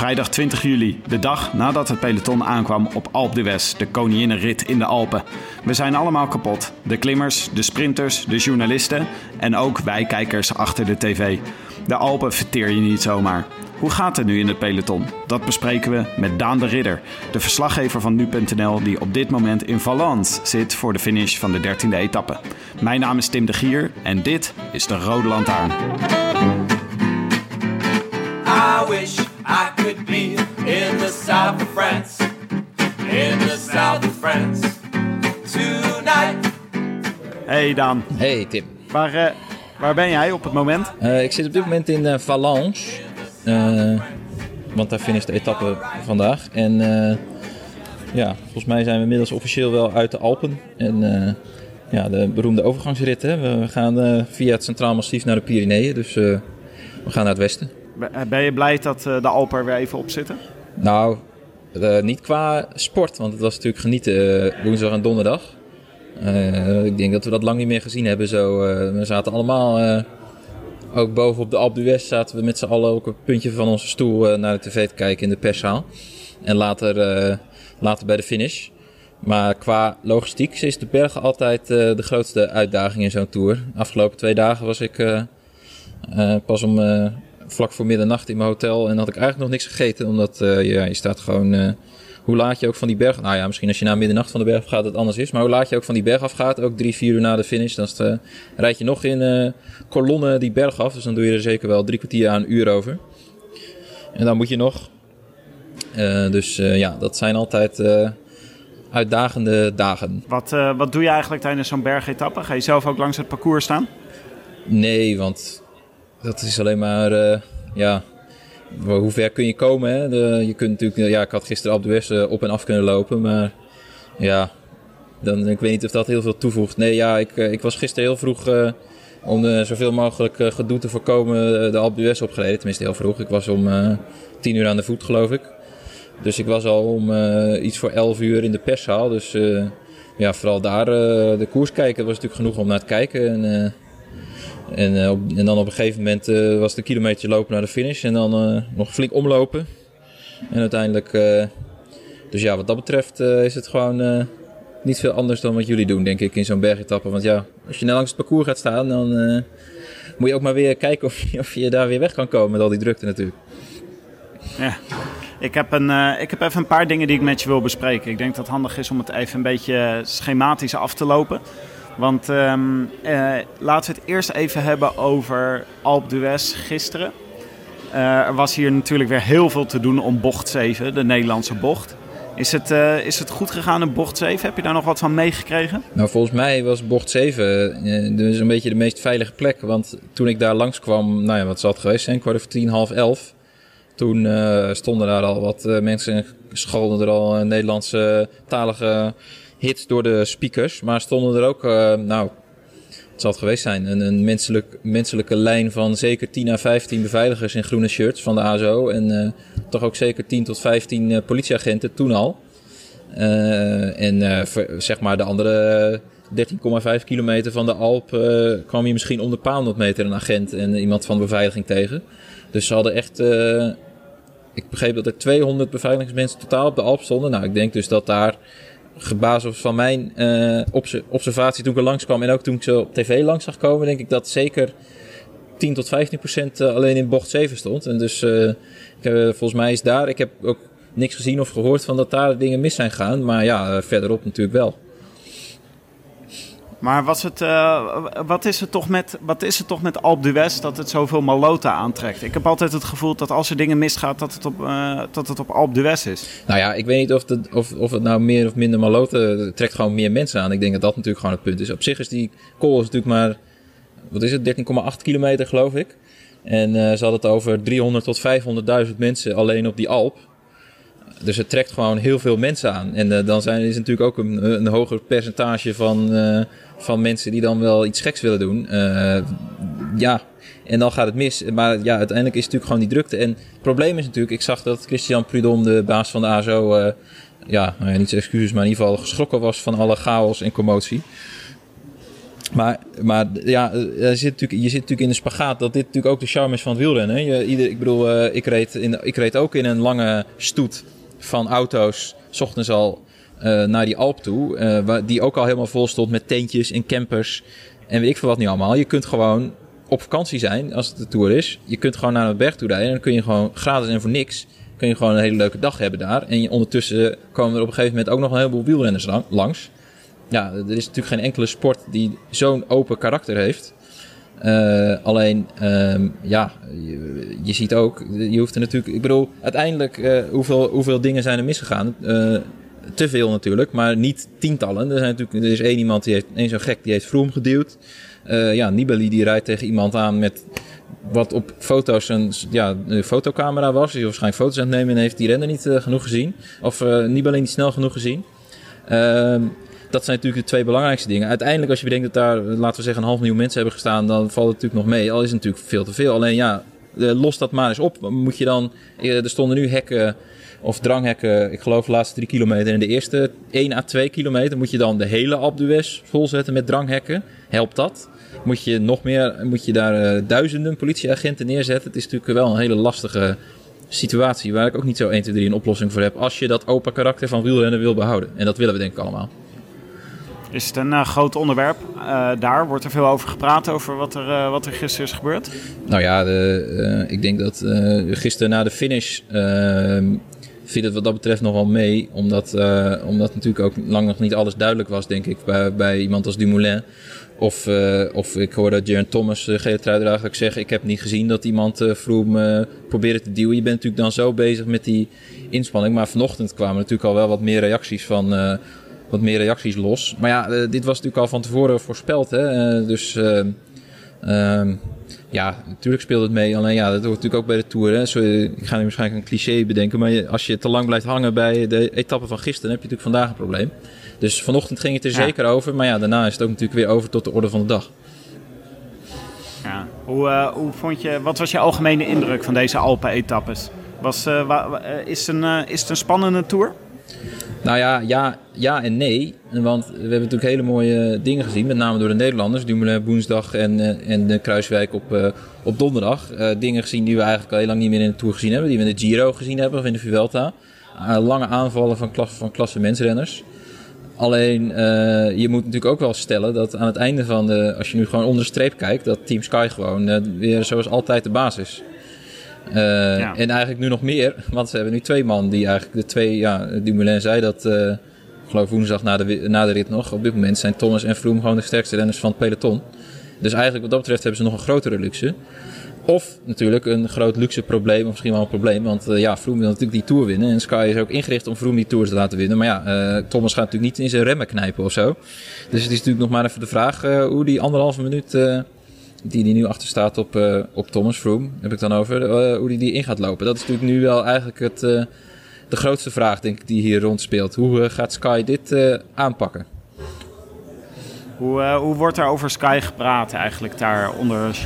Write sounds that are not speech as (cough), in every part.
Vrijdag 20 juli, de dag nadat het peloton aankwam op Alpe d'Huez, de koninginnenrit in de Alpen. We zijn allemaal kapot. De klimmers, de sprinters, de journalisten en ook wij kijkers achter de tv. De Alpen verteer je niet zomaar. Hoe gaat het nu in het peloton? Dat bespreken we met Daan de Ridder, de verslaggever van nu.nl die op dit moment in Valence zit voor de finish van de 13e etappe. Mijn naam is Tim de Gier en dit is de Rode Lantaarn. I could be in the south of France. In the south of France. Tonight. Hey Daan, Hey Tim. waar, eh, waar ben jij op het moment? Eh, ik zit op dit moment in eh, Valence. Eh, want daar finisht de etappe vandaag. En eh, ja, volgens mij zijn we inmiddels officieel wel uit de Alpen. En eh, ja, de beroemde overgangsrit. Hè? We gaan eh, via het Centraal Massief naar de Pyreneeën. Dus eh, we gaan naar het westen. Ben- Ben je blij dat eh, de Alpen er weer even op zitten? Nou, eh, niet qua sport. Want het was natuurlijk genieten eh, woensdag en donderdag. Eh, ik denk dat we dat lang niet meer gezien hebben. Zo, eh, we zaten allemaal, eh, ook boven op de Alpe d'Huez, zaten we met z'n allen ook het puntje van onze stoel eh, naar de tv te kijken in de perszaal. En later, eh, later bij de finish. Maar qua logistiek is de bergen altijd eh, de grootste uitdaging in zo'n tour. Afgelopen twee dagen was ik eh, eh, pas om eh, vlak voor middernacht in mijn hotel en had ik eigenlijk nog niks gegeten. Omdat eh, ja, je staat gewoon, eh, hoe laat je ook van die berg, nou ja, misschien als je na middernacht van de berg gaat het anders is. Maar hoe laat je ook van die berg afgaat, ook drie, vier uur na de finish, dan eh, rijd je nog in eh kolommen die berg af. Dus dan doe je er zeker wel drie kwartier aan een uur over. En dan moet je nog. Dus ja, dat zijn altijd uitdagende dagen. Wat, wat doe je eigenlijk tijdens zo'n bergetappe? Ga je zelf ook langs het parcours staan? Nee, want dat is alleen maar, eh, ja, hoe ver kun je komen? Hè? Je kunt natuurlijk, ja, ik had gisteren op de West eh, op en af kunnen lopen, maar ja, dan, ik weet niet of dat heel veel toevoegt. Nee, ja, ik, eh, ik was gisteren heel vroeg eh, om eh, zoveel mogelijk eh, gedoe te voorkomen eh, de Alpe d'Huez opgereden. Tenminste heel vroeg. Ik was om eh, tien uur aan de voet, geloof ik. Dus ik was al om eh, iets voor elf uur in de perszaal. Dus eh, ja, vooral daar eh, de koers kijken. Was natuurlijk genoeg om naar te kijken. En, eh, en, eh, en dan op een gegeven moment eh, was het een kilometer lopen naar de finish. En dan eh, nog flink omlopen. En uiteindelijk... dus ja, wat dat betreft is het gewoon niet veel anders dan wat jullie doen, denk ik, in zo'n bergetappe. Want ja, als je nou langs het parcours gaat staan, dan moet je ook maar weer kijken of je, of je daar weer weg kan komen met al die drukte natuurlijk. Ja. Ik heb, een, ik heb even een paar dingen die ik met je wil bespreken. Ik denk dat het handig is om het even een beetje schematisch af te lopen. Want ehm, eh, laten we het eerst even hebben over Alpe d'Huez gisteren. Eh, er was hier natuurlijk weer heel veel te doen om bocht 7, de Nederlandse bocht. Is het, eh, is het goed gegaan in bocht 7? Heb je daar nog wat van meegekregen? Nou, volgens mij was bocht 7 eh, dus een beetje de meest veilige plek. Want toen ik daar langskwam, nou ja, wat zal het geweest zijn? Kwart over tien, half elf. Toen stonden daar al wat mensen en scholden er al Nederlandse talige hits door de speakers. Maar stonden er ook, eh, nou, het zal het geweest zijn, een, een menselijk, menselijke lijn van zeker 10 à 15 beveiligers in groene shirts van de ASO. En eh, toch ook zeker 10 tot 15 eh, politieagenten toen al. En zeg maar de andere 13,5 kilometer van de Alp kwam je misschien om de paar honderd meter een agent en iemand van de beveiliging tegen. Dus ze hadden echt, ik begreep dat er 200 beveiligingsmensen totaal op de Alp stonden. Nou, ik denk dus dat daar, gebasis van mijn eh, obse- observatie toen ik er langskwam en ook toen ik ze op tv langs zag komen, denk ik dat zeker 10 tot 15 procent alleen in bocht 7 stond. En dus ik heb, volgens mij is daar, ik heb ook niks gezien of gehoord van dat daar dingen mis zijn gegaan. Maar ja, verderop natuurlijk wel. Maar was het, uh, wat, is het toch met, wat is het toch met Alp d'Huez dat het zoveel maloten aantrekt? Ik heb altijd het gevoel dat als er dingen misgaat, dat het op, uh, dat het op Alp d'Huez is. Nou ja, ik weet niet of, het, of, of het nou meer of minder maloten trekt gewoon meer mensen aan. Ik denk dat dat natuurlijk gewoon het punt is. Op zich is die kool natuurlijk maar, wat is het, 13,8 kilometer geloof ik. En uh, ze hadden het over 300 tot 500.000 mensen alleen op die Alp. Dus het trekt gewoon heel veel mensen aan. En dan zijn, is natuurlijk ook een, een hoger percentage van, van mensen die dan wel iets geks willen doen. Uh, ja, en dan gaat het mis. Maar ja, uiteindelijk is het natuurlijk gewoon die drukte. En het probleem is natuurlijk, ik zag dat Christian Prudhomme, de baas van de ASO, ja, nou ja, niet zijn excuses, maar in ieder geval geschrokken was van alle chaos en commotie. Maar, maar ja, je zit, natuurlijk, je zit natuurlijk in de spagaat dat dit natuurlijk ook de charme is van het wielrennen. Je, ik bedoel, ik, reed in, ik reed ook in een lange stoet van auto's, s ochtends al uh, naar die Alp toe. Uh, waar, die ook al helemaal vol stond met tentjes en campers. En weet ik veel wat niet allemaal. Je kunt gewoon op vakantie zijn als het de tour is. Je kunt gewoon naar een berg toe rijden. En dan kun je gewoon gratis en voor niks. Kun je gewoon een hele leuke dag hebben daar. En ondertussen komen er op een gegeven moment ook nog een heleboel wielrenners langs. Ja, er is natuurlijk geen enkele sport die zo'n open karakter heeft. Uh, alleen, um, ja, je, ziet ook, je hoeft er natuurlijk, ik bedoel, uiteindelijk, hoeveel, hoeveel dingen zijn er misgegaan? Te veel natuurlijk, maar niet tientallen. Er, zijn natuurlijk, er is één iemand, die heeft, één zo'n gek, die heeft Vroom geduwd. ja, Nibali die rijdt tegen iemand aan met wat op foto's een, ja, een fotocamera was. Die waarschijnlijk foto's aan het nemen en heeft die renner niet genoeg gezien. Of Nibali niet snel genoeg gezien. Ehm, dat zijn natuurlijk de twee belangrijkste dingen. Uiteindelijk, als je bedenkt dat daar, laten we zeggen, een half miljoen mensen hebben gestaan, dan valt het natuurlijk nog mee. Al is het natuurlijk veel te veel. Alleen ja, eh, los dat maar eens op. Moet je dan, eh, er stonden nu hekken of dranghekken, ik geloof de laatste drie kilometer. En de eerste 1 à 2 kilometer moet je dan de hele Alpe volzetten met dranghekken. Helpt dat? Moet je nog meer, moet je daar uh, duizenden politieagenten neerzetten? Het is natuurlijk wel een hele lastige situatie waar ik ook niet zo 1, 2, 3 een oplossing voor heb. Als je dat open karakter van wielrennen wil behouden. En dat willen we denk ik allemaal. Is het een uh, groot onderwerp uh, daar? Wordt er veel over gepraat, over wat er, uh, wat er gisteren is gebeurd? Nou ja, ik denk dat gisteren na de finish ehm, viel het wat dat betreft nog wel mee. Omdat, omdat natuurlijk ook lang nog niet alles duidelijk was, denk ik, bij, bij iemand als Dumoulin. Of, of ik hoorde Jaron Thomas, truidrager, ook zeggen... ik heb niet gezien dat iemand uh, Vroom probeerde te duwen. Je bent natuurlijk dan zo bezig met die inspanning. Maar vanochtend kwamen natuurlijk al wel wat meer reacties van wat meer reacties los. Maar ja, uh, dit was natuurlijk al van tevoren voorspeld. Hè? Uh, dus uh, ja, natuurlijk speelt het mee. Alleen ja, dat hoort natuurlijk ook bij de Tour. Hè? Zo, ik ga nu waarschijnlijk een cliché bedenken. Maar als je te lang blijft hangen bij de etappe van gisteren, heb je natuurlijk vandaag een probleem. Dus vanochtend ging het er ja. zeker over. Maar ja, daarna is het ook natuurlijk weer over tot de orde van de dag. Ja. Hoe, hoe vond je, wat was je algemene indruk van deze Alpen-etappes? Was, is, een, is het een spannende Tour? Nou ja, ja, ja en nee. Want we hebben natuurlijk hele mooie dingen gezien. Met name door de Nederlanders. Dumoulin woensdag en, eh, en de Kruiswijk op, uh, op donderdag. Uh, dingen gezien die we eigenlijk al heel lang niet meer in de Tour gezien hebben. Die we in de Giro gezien hebben of in de Vuelta. Lange aanvallen van, van klasse mensrenners. Alleen, je moet natuurlijk ook wel stellen dat aan het einde van de... Als je nu gewoon onder de streep kijkt, dat Team Sky gewoon weer zoals altijd de basis is. Uh, ja. En eigenlijk nu nog meer, want ze hebben nu twee man die eigenlijk de twee, ja, Dumoulin zei dat, uh, ik geloof woensdag na de, na de rit nog. Op dit moment zijn Thomas en Froome gewoon de sterkste renners van het peloton. Dus eigenlijk wat dat betreft hebben ze nog een grotere luxe. Of natuurlijk een groot luxe probleem, of misschien wel een probleem. Want uh, ja, Froome wil natuurlijk die Tour winnen. En Sky is ook ingericht om Froome die Tour te laten winnen. Maar ja, uh, Thomas gaat natuurlijk niet in zijn remmen knijpen of zo. Dus het is natuurlijk nog maar even de vraag uh, hoe die anderhalve minuut die, die nu achter staat op, uh, op Thomas Froome, heb ik dan over, uh, hoe die, die in gaat lopen. Dat is natuurlijk nu wel eigenlijk het, uh, de grootste vraag, denk ik, die hier rondspeelt. Hoe gaat Sky dit aanpakken? Hoe, hoe wordt er over Sky gepraat eigenlijk daar onder,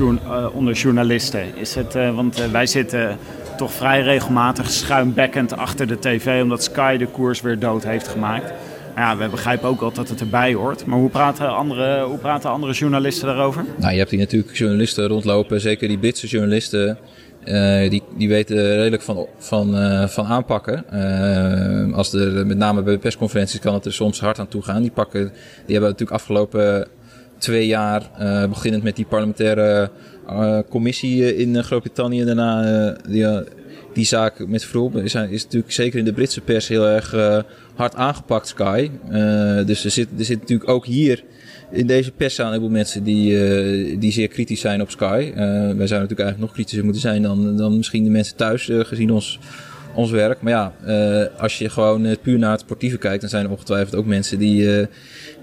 onder journalisten? Is het, want wij zitten toch vrij regelmatig schuimbekkend achter de tv, omdat Sky de koers weer dood heeft gemaakt. Ja, we begrijpen ook wel dat het erbij hoort. Maar hoe praten andere, hoe praten andere journalisten daarover? Nou, je hebt hier natuurlijk journalisten rondlopen, zeker die Britse journalisten. Uh, die, die weten redelijk van, van, uh, van aanpakken. Uh, als er, met name bij persconferenties kan het er soms hard aan toe gaan. Die, pakken, die hebben natuurlijk afgelopen twee jaar, beginnend met die parlementaire eh, commissie in Groot-Brittannië daarna die, zaak met Vroom is, is natuurlijk zeker in de Britse pers heel erg hard aangepakt, Sky. dus er zit, er zit natuurlijk ook hier in deze pers aan heel mensen die, die zeer kritisch zijn op Sky. wij zouden natuurlijk eigenlijk nog kritischer moeten zijn dan, dan misschien de mensen thuis, gezien ons ons werk. Maar ja, als je gewoon puur naar het sportieve kijkt, dan zijn er ongetwijfeld ook mensen die,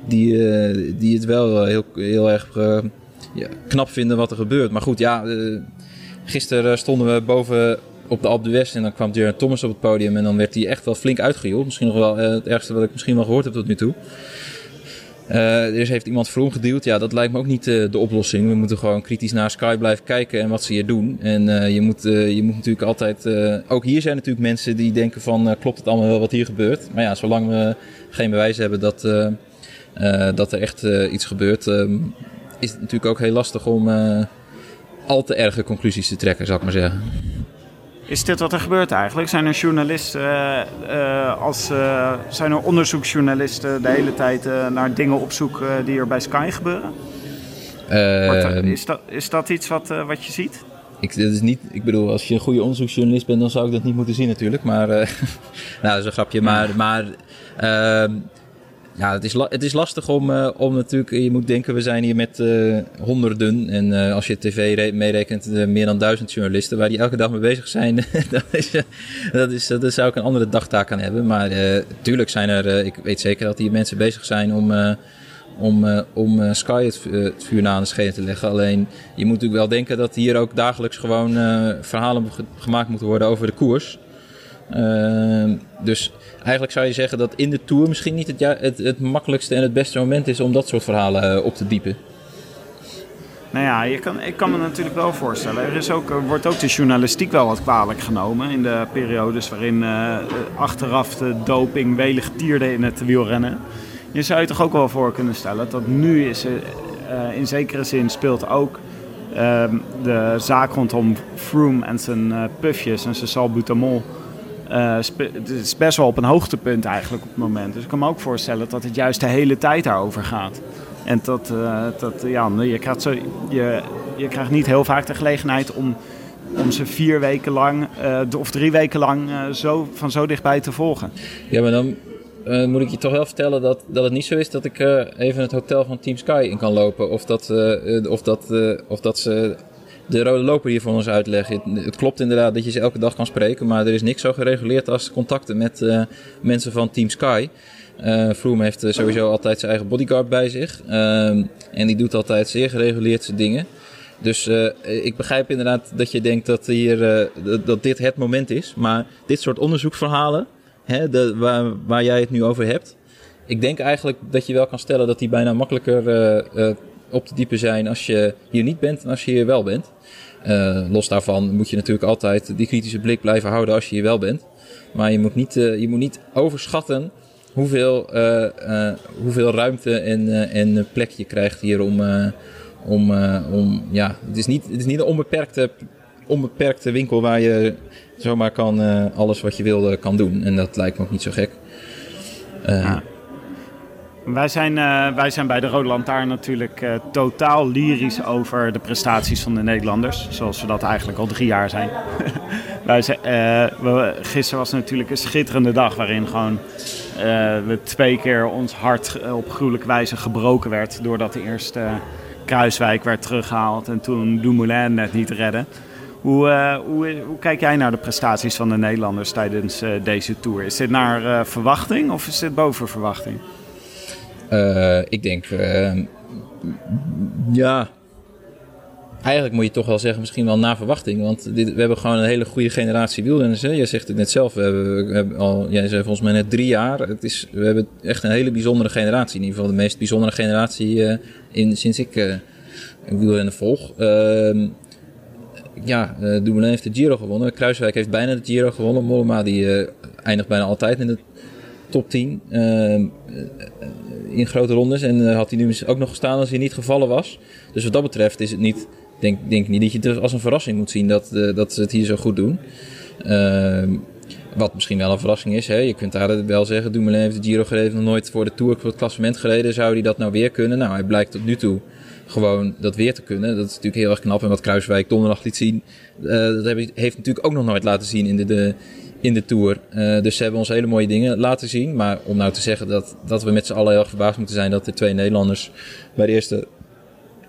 die, die het wel heel, heel erg ja, knap vinden wat er gebeurt. Maar goed, ja, gisteren stonden we boven op de Alp de West en dan kwam Jaron Thomas op het podium en dan werd hij echt wel flink uitgejoeld. Misschien nog wel het ergste wat ik misschien wel gehoord heb tot nu toe. Uh, er heeft iemand vroom gedeeld. Ja, dat lijkt me ook niet uh, de oplossing. We moeten gewoon kritisch naar Sky blijven kijken en wat ze hier doen. En je, moet, je moet natuurlijk altijd... ook hier zijn natuurlijk mensen die denken van... klopt het allemaal wel wat hier gebeurt? Maar ja, zolang we geen bewijs hebben dat, dat er echt iets gebeurt... is het natuurlijk ook heel lastig om al te erge conclusies te trekken, zou ik maar zeggen. Is dit wat er gebeurt eigenlijk? Zijn er journalisten, uh, als, uh, zijn er onderzoeksjournalisten de hele tijd uh, naar dingen op zoek die er bij Sky gebeuren? is, dat, is dat iets wat, wat je ziet? Ik, dat is niet, ik bedoel, als je een goede onderzoeksjournalist bent, dan zou ik dat niet moeten zien natuurlijk. Maar, (laughs) nou, dat is een grapje. Maar, maar ehm, ja, het is, het is lastig om, uh, om natuurlijk, je moet denken, we zijn hier met uh, honderden en uh, als je tv meerekent, meer dan duizend journalisten waar die elke dag mee bezig zijn. (laughs) dat, is, dat, is, dat zou ik een andere dagtaak aan hebben. Maar tuurlijk zijn er, ik weet zeker dat hier mensen bezig zijn om, om, om Sky het, het, vuur na aan de schenen te leggen. Alleen je moet natuurlijk wel denken dat hier ook dagelijks gewoon verhalen gemaakt moeten worden over de koers. Ehm, dus eigenlijk zou je zeggen dat in de Tour misschien niet het, ja, het, het makkelijkste en het beste moment is om dat soort verhalen uh, op te diepen. Nou ja, je kan, ik kan me natuurlijk wel voorstellen. Er is ook, wordt ook de journalistiek wel wat kwalijk genomen in de periodes waarin uh, achteraf de doping welig tierde in het wielrennen. Je zou je toch ook wel voor kunnen stellen dat nu is, uh, in zekere zin speelt ook ehm, de zaak rondom Froome en zijn pufjes en zijn salbutamol uh, het is best wel op een hoogtepunt eigenlijk op het moment. Dus ik kan me ook voorstellen dat het juist de hele tijd daarover gaat. En dat, uh, dat ja, je, krijgt zo, je, je krijgt niet heel vaak de gelegenheid om, om ze vier weken lang uh, of drie weken lang zo, van zo dichtbij te volgen. Ja, maar dan moet ik je toch wel vertellen dat, dat het niet zo is dat ik even het hotel van Team Sky in kan lopen. Of dat, of dat, of dat ze de rode loper hier voor ons uitleggen. Het, klopt inderdaad dat je ze elke dag kan spreken, maar er is niks zo gereguleerd als contacten met uh, mensen van Team Sky. Uh, Froome heeft eh, sowieso altijd zijn eigen bodyguard bij zich. Uh, en die doet altijd zeer gereguleerd zijn dingen. Dus ik begrijp inderdaad dat je denkt dat, hier, dat dit het moment is. Maar dit soort onderzoeksverhalen, hè, de, waar, waar jij het nu over hebt. Ik denk eigenlijk dat je wel kan stellen dat die bijna makkelijker op te diepen zijn als je hier niet bent en als je hier wel bent. Uh, los daarvan moet je natuurlijk altijd die kritische blik blijven houden als je hier wel bent. Maar je moet niet, uh, je moet niet overschatten hoeveel, uh, hoeveel ruimte en, en plek je krijgt hier om. om, om ja, het is niet, het is niet een onbeperkte, onbeperkte winkel waar je zomaar kan, alles wat je wil kan doen. En dat lijkt me ook niet zo gek. Wij zijn, uh, wij zijn bij de Rode Lantaarn natuurlijk uh, totaal lyrisch over de prestaties van de Nederlanders. Zoals we dat eigenlijk al drie jaar zijn. (laughs) wij we, gisteren was natuurlijk een schitterende dag waarin gewoon we twee keer ons hart op gruwelijke wijze gebroken werd. Doordat de eerste Kruiswijk werd teruggehaald en toen Dumoulin net niet redde. Hoe, hoe, hoe, kijk jij naar de prestaties van de Nederlanders tijdens deze Tour? Is dit naar verwachting of is dit boven verwachting? Uh, ik denk, uh, ja, eigenlijk moet je toch wel zeggen, misschien wel na verwachting. Want dit, we hebben gewoon een hele goede generatie wielrenners. Hè? Jij zegt het net zelf, we hebben, we hebben al, jij zei volgens mij net drie jaar. Het is, we hebben echt een hele bijzondere generatie. In ieder geval de meest bijzondere generatie uh, in, sinds ik uh, wielrennen volg. Ehm, ja, uh, heeft de Giro gewonnen. Kruiswijk heeft bijna de Giro gewonnen. Mollema die eindigt bijna altijd in de top 10 in grote rondes. En uh, had hij nu ook nog gestaan als hij niet gevallen was. Dus wat dat betreft is het niet, denk, denk niet dat je het als een verrassing moet zien dat, uh, dat ze het hier zo goed doen. Uh, wat misschien wel een verrassing is. Hè? Je kunt daar wel zeggen, Dumoulin heeft de Giro gereden, nog nooit voor de Tour voor het klassement gereden. Zou hij dat nou weer kunnen? Nou, hij blijkt tot nu toe gewoon dat weer te kunnen. Dat is natuurlijk heel erg knap. En wat Kruiswijk donderdag liet zien, dat heeft natuurlijk ook nog nooit laten zien in de, de in de Tour. Uh, dus ze hebben ons hele mooie dingen laten zien. Maar om nou te zeggen dat, dat we met z'n allen heel verbaasd moeten zijn dat er twee Nederlanders bij de eerste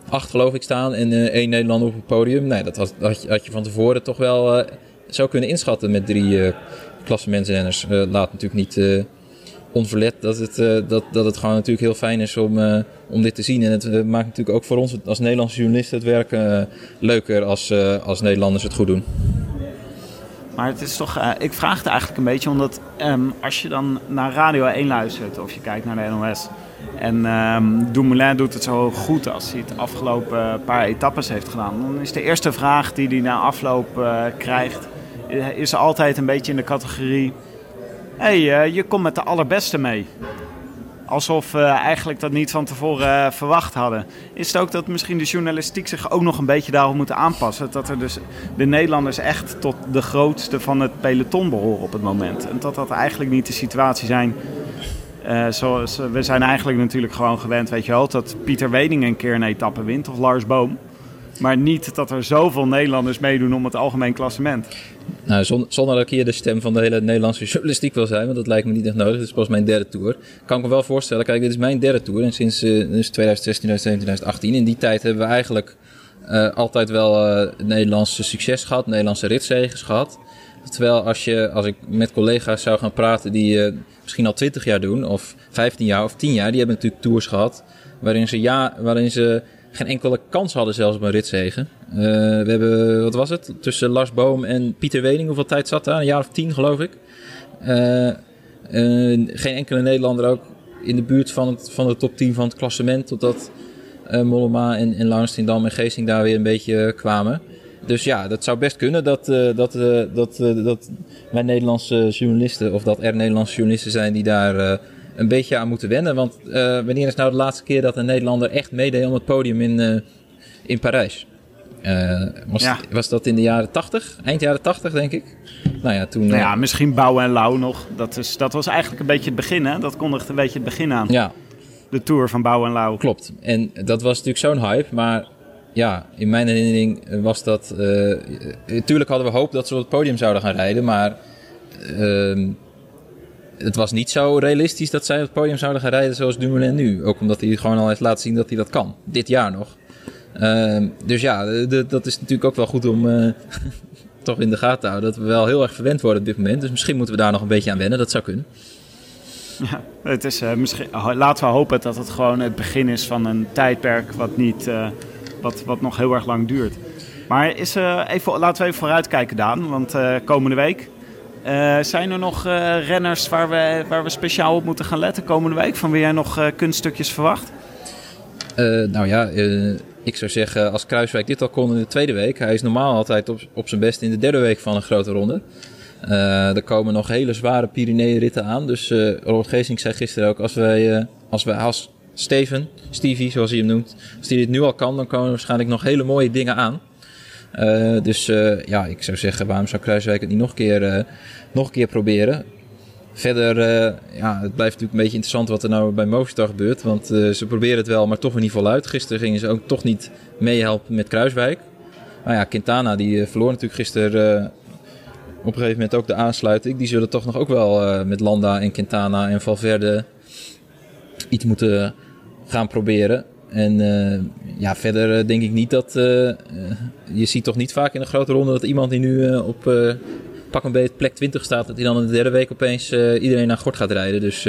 acht geloof ik staan en uh, één Nederlander op het podium. Nee, dat had, je, je van tevoren toch wel uh, zou kunnen inschatten met drie uh, klassementsrenners. laat natuurlijk niet onverlet dat het, dat, dat het gewoon natuurlijk heel fijn is om, om dit te zien. En het maakt natuurlijk ook voor ons als Nederlandse journalisten het werk leuker als, als Nederlanders het goed doen. Maar het is toch, uh, ik vraag het eigenlijk een beetje omdat um, als je dan naar Radio 1 luistert of je kijkt naar de NOS. En um, Dumoulin doet het zo goed als hij het afgelopen paar etappes heeft gedaan. Dan is de eerste vraag die hij na afloop uh, krijgt, is altijd een beetje in de categorie... Hé, hey, je komt met de allerbeste mee alsof we eigenlijk dat niet van tevoren uh, verwacht hadden. Is het ook dat misschien de journalistiek zich ook nog een beetje daarop moet aanpassen? Dat er dus de Nederlanders echt tot de grootste van het peloton behoren op het moment. En dat dat eigenlijk niet de situatie zijn. Uh, zoals, we zijn eigenlijk natuurlijk gewoon gewend, weet je wel, dat Pieter Weding een keer een etappe wint of Lars Boom. Maar niet dat er zoveel Nederlanders meedoen om het algemeen klassement. Nou, zonder, dat ik hier de stem van de hele Nederlandse (laughs) journalistiek wil zijn, want dat lijkt me niet echt nodig. Dit is pas mijn derde tour. Kan ik me wel voorstellen, kijk, dit is mijn derde tour. En sinds uh, 2016, 2017, 2018. In die tijd hebben we eigenlijk uh, altijd wel uh, Nederlandse succes gehad, Nederlandse ritzegers gehad. Terwijl als, je, als ik met collega's zou gaan praten die misschien al 20 jaar doen, of 15 jaar of 10 jaar, die hebben natuurlijk tours gehad waarin ze, ja, waarin ze geen enkele kans hadden zelfs op een ritzegen. Uh, we hebben, wat was het, tussen Lars Boom en Pieter Wening, hoeveel tijd zat daar? Een jaar of tien geloof ik. Uh, uh, geen enkele Nederlander ook in de buurt van, het, van de top 10 van het klassement, totdat Mollema en, en en Geesting daar weer een beetje kwamen. Dus ja, dat zou best kunnen dat, dat, dat, dat mijn Nederlandse journalisten, of dat er Nederlandse journalisten zijn die daar een beetje aan moeten wennen. Want uh, wanneer is nou de laatste keer dat een Nederlander echt meedeed om het podium in, uh, in Parijs? Uh, was, ja. was dat in de jaren 80? Eind jaren 80, denk ik? Nou ja, toen... Nou ja, misschien Bouw en Lau nog. Dat, is, dat was eigenlijk een beetje het begin, hè? Dat kondigde een beetje het begin aan. Ja. De Tour van Bouw en Lau. Klopt. En dat was natuurlijk zo'n hype, maar... Ja, in mijn herinnering was dat... Natuurlijk hadden we hoop dat ze op het podium zouden gaan rijden, maar ehm, het was niet zo realistisch dat zij op het podium zouden gaan rijden zoals Dumoulin nu. Ook omdat hij gewoon al heeft laten zien dat hij dat kan. Dit jaar nog. Uh, dus ja, dat is natuurlijk ook wel goed om uh, (laughs) toch in de gaten te houden. Dat we wel heel erg verwend worden op dit moment. Dus misschien moeten we daar nog een beetje aan wennen. Dat zou kunnen. Ja, het is, uh, misschien, laten we hopen dat het gewoon het begin is van een tijdperk wat, niet, wat, wat nog heel erg lang duurt. Maar is, even, laten we even vooruitkijken, Daan. Want komende week uh, zijn er nog uh, renners waar we, waar we speciaal op moeten gaan letten komende week? Van wie jij nog uh, kunststukjes verwacht? nou ja, ik zou zeggen als Kruiswijk dit al kon in de tweede week. Hij is normaal altijd op, op zijn best in de derde week van een grote ronde. er komen nog hele zware Pyrenee-ritten aan. Dus Robert Geesink zei gisteren ook, als wij, als wij als Steven, Stevie zoals hij hem noemt, als hij dit nu al kan, dan komen er waarschijnlijk nog hele mooie dingen aan. Uh, dus uh, ja, ik zou zeggen, waarom zou Kruiswijk het niet nog een keer, uh, nog een keer proberen? Verder, ja, het blijft natuurlijk een beetje interessant wat er nou bij Movistar gebeurt. Want ze proberen het wel, maar toch weer niet voluit. Gisteren gingen ze ook toch niet meehelpen met Kruiswijk. Maar ja, Quintana die verloor natuurlijk gisteren op een gegeven moment ook de aansluiting. Die zullen toch nog ook wel met Landa en Quintana en Valverde iets moeten gaan proberen. En uh, ja, verder uh, denk ik niet dat. Uh, je ziet toch niet vaak in een grote ronde dat iemand die nu op pak een beetje plek 20 staat, dat hij dan in de derde week opeens iedereen naar Gort gaat rijden. Dus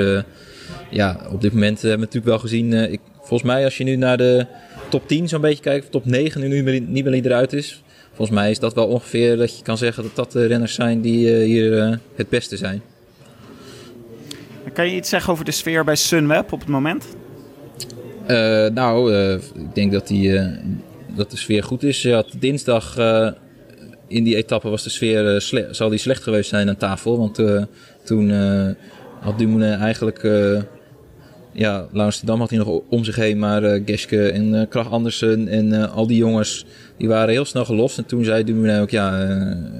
ja, op dit moment hebben we natuurlijk wel gezien. volgens mij, als je nu naar de top 10 zo'n beetje kijkt, of top 9 nu Nibali eruit is. Volgens mij is dat wel ongeveer dat je kan zeggen dat dat de renners zijn die hier het beste zijn. Kan je iets zeggen over de sfeer bij Sunweb op het moment? Uh, nou, uh, ik denk dat, die, uh, dat de sfeer goed is. Ja, dinsdag in die etappe was de sfeer zal die slecht geweest zijn aan tafel. Want toen had Dumoulin eigenlijk ja, Amsterdam had hij nog om zich heen, maar uh, Geske en uh, Krach Andersen en uh, al die jongens, die waren heel snel gelost. En toen zei Dumoulin ook, ja,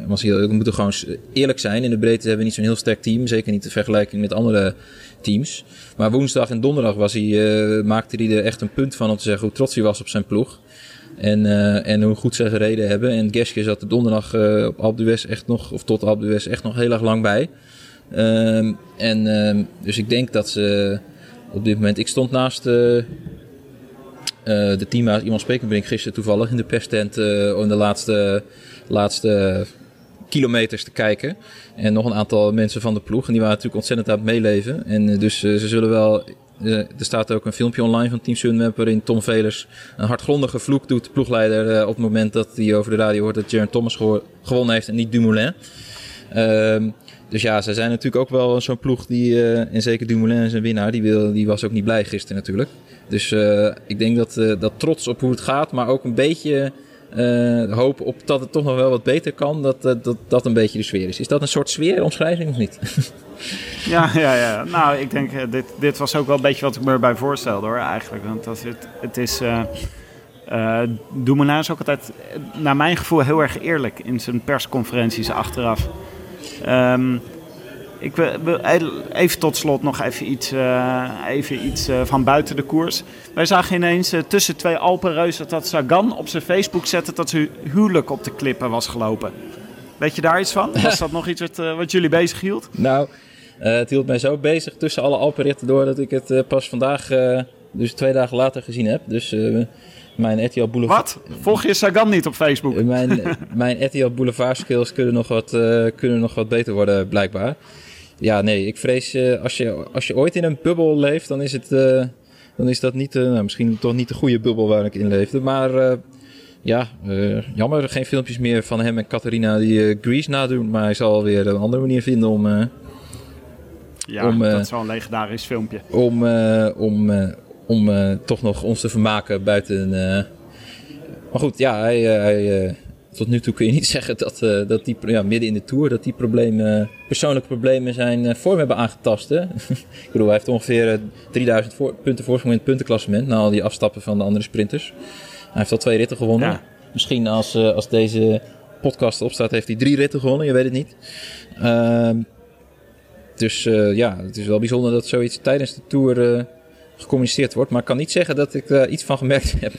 was heel, we moeten gewoon eerlijk zijn. In de breedte hebben we niet zo'n heel sterk team, zeker niet in vergelijking met andere teams. Maar woensdag en donderdag was hij, maakte hij er echt een punt van om te zeggen hoe trots hij was op zijn ploeg. En, en hoe goed ze gereden hebben. En Geske zat de donderdag op Alpe echt nog, of tot Alpe echt nog heel erg lang bij. Um, en um, dus ik denk dat ze op dit moment. Ik stond naast uh, uh, de teammaat iemand Spekenbrink gisteren toevallig in de perstent uh, om de laatste, laatste kilometers te kijken. En nog een aantal mensen van de ploeg. En die waren natuurlijk ontzettend aan het meeleven. En dus ze zullen wel. er staat ook een filmpje online van Team Sunweb waarin Tom Velers een hardgrondige vloek doet, de ploegleider, op het moment dat hij over de radio hoort dat Jaron Thomas gewonnen heeft en niet Dumoulin. Uh, dus ja, ze zijn natuurlijk ook wel zo'n ploeg die, uh, en zeker Dumoulin zijn winnaar, die, wil, die was ook niet blij gisteren natuurlijk. Dus uh, ik denk dat, uh, dat trots op hoe het gaat, maar ook een beetje hoop op dat het toch nog wel wat beter kan, dat, dat dat een beetje de sfeer is. Is dat een soort sfeeromschrijving of niet? (laughs) ja, ja, ja. Nou, ik denk, dit, dit was ook wel een beetje wat ik me erbij voorstelde hoor, eigenlijk. Want dat het, het is... Uh, is ook altijd, naar mijn gevoel, heel erg eerlijk in zijn persconferenties achteraf. Um, ik wil even tot slot nog even iets, uh, even iets uh, van buiten de koers. Wij zagen ineens uh, tussen twee Alpenreuzen dat Sagan op zijn Facebook zette dat zijn huwelijk op de klippen was gelopen. Weet je daar iets van? Was dat (laughs) nog iets wat, wat jullie bezig hield? Nou, het hield mij zo bezig tussen alle Alpenritten door dat ik het pas vandaag, dus twee dagen later gezien heb. Dus mijn RTL Boulevard... Wat? Volg je Sagan niet op Facebook? Mijn, (laughs) mijn RTL Boulevard skills kunnen nog, wat, uh, kunnen nog wat beter worden, blijkbaar. Ja, nee, ik vrees uh, als, je, als je ooit in een bubbel leeft, dan is, het, uh, dan is dat niet, nou, misschien toch niet de goede bubbel waar ik in leefde. Maar ja, jammer, geen filmpjes meer van hem en Catharina die Grease nadoen. Maar hij zal weer een andere manier vinden om... ja, om, dat is wel een legendarisch filmpje. Om, om, om uh, toch nog ons te vermaken buiten. Uh... Maar goed, ja, hij, hij tot nu toe kun je niet (laughs) zeggen dat, dat die ja, midden in de tour dat die problemen, persoonlijke problemen zijn vorm hebben aangetast. Hè? (laughs) ik bedoel, hij heeft ongeveer 3000 voor, punten voorsprong in het puntenklassement na al die afstappen van de andere sprinters. Hij heeft al twee ritten gewonnen. Ja. Misschien als, als deze podcast opstaat, heeft hij drie ritten gewonnen, je weet het niet. Ehm, dus ja, het is wel bijzonder dat zoiets tijdens de tour gecommuniceerd wordt. Maar ik kan niet zeggen dat ik uh, iets van gemerkt (laughs) heb.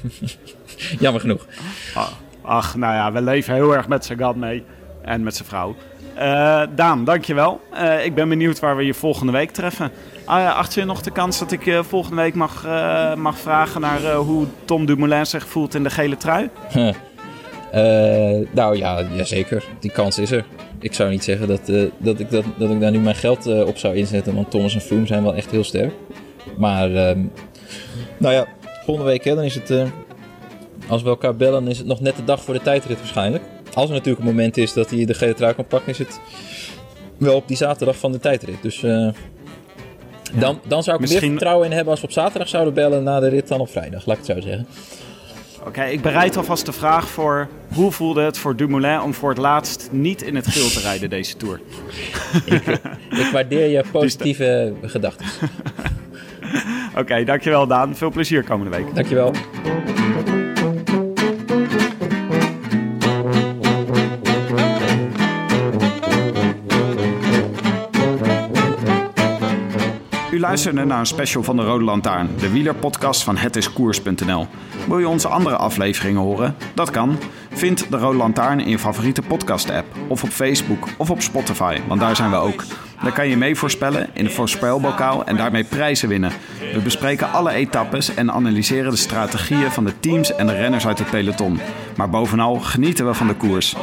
Jammer genoeg. Ah, ach, nou ja, we leven heel erg met Sagan mee. En met zijn vrouw. Uh, Daan, dankjewel. Uh, ik ben benieuwd waar we je volgende week treffen. Uh, acht je nog de kans dat ik je volgende week mag, mag vragen naar hoe Tom Dumoulin zich voelt in de gele trui? (laughs) nou ja, jazeker. Die kans is er. Ik zou niet zeggen dat, dat, ik, dat, dat ik daar nu mijn geld op zou inzetten. Want Thomas en Froome zijn wel echt heel sterk. Maar, um, nou ja, volgende week hè, dan is het, uh, als we elkaar bellen, is het nog net de dag voor de tijdrit waarschijnlijk. Als er natuurlijk een moment is dat hij de gele trui kan pakken, is het wel op die zaterdag van de tijdrit. Dus uh, dan, dan zou ik Misschien... meer vertrouwen in hebben als we op zaterdag zouden bellen na de rit dan op vrijdag, laat ik het zo zeggen. Oké, ik bereid alvast de vraag voor hoe voelde het voor Dumoulin om voor het laatst niet in het geel te rijden deze Tour? ik, ik waardeer je (laughs) positieve gedachten. (laughs) Oké, dankjewel Daan. Veel plezier komende week. Dankjewel. Luisterde naar een special van de Rode Lantaarn, de wielerpodcast van hetiskoers.nl. Wil je onze andere afleveringen horen? Dat kan. Vind de Rode Lantaarn in je favoriete podcast-app, of op Facebook of op Spotify, want daar zijn we ook. Daar kan je mee voorspellen in de voorspelbokaal en daarmee prijzen winnen. We bespreken alle etappes en analyseren de strategieën van de teams en de renners uit het peloton. Maar bovenal genieten we van de koers.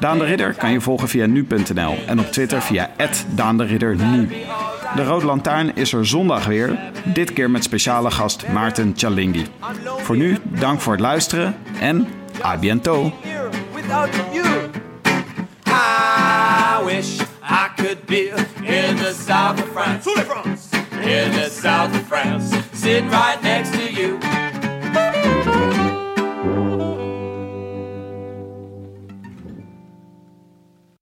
Daan de Ridder kan je volgen via nu.nl en op Twitter via Daan de Rode Lantaarn is er zondag weer, dit keer met speciale gast Maarten Chalingi. Voor nu, dank voor het luisteren en à bientôt! I In the south of France, right next to you.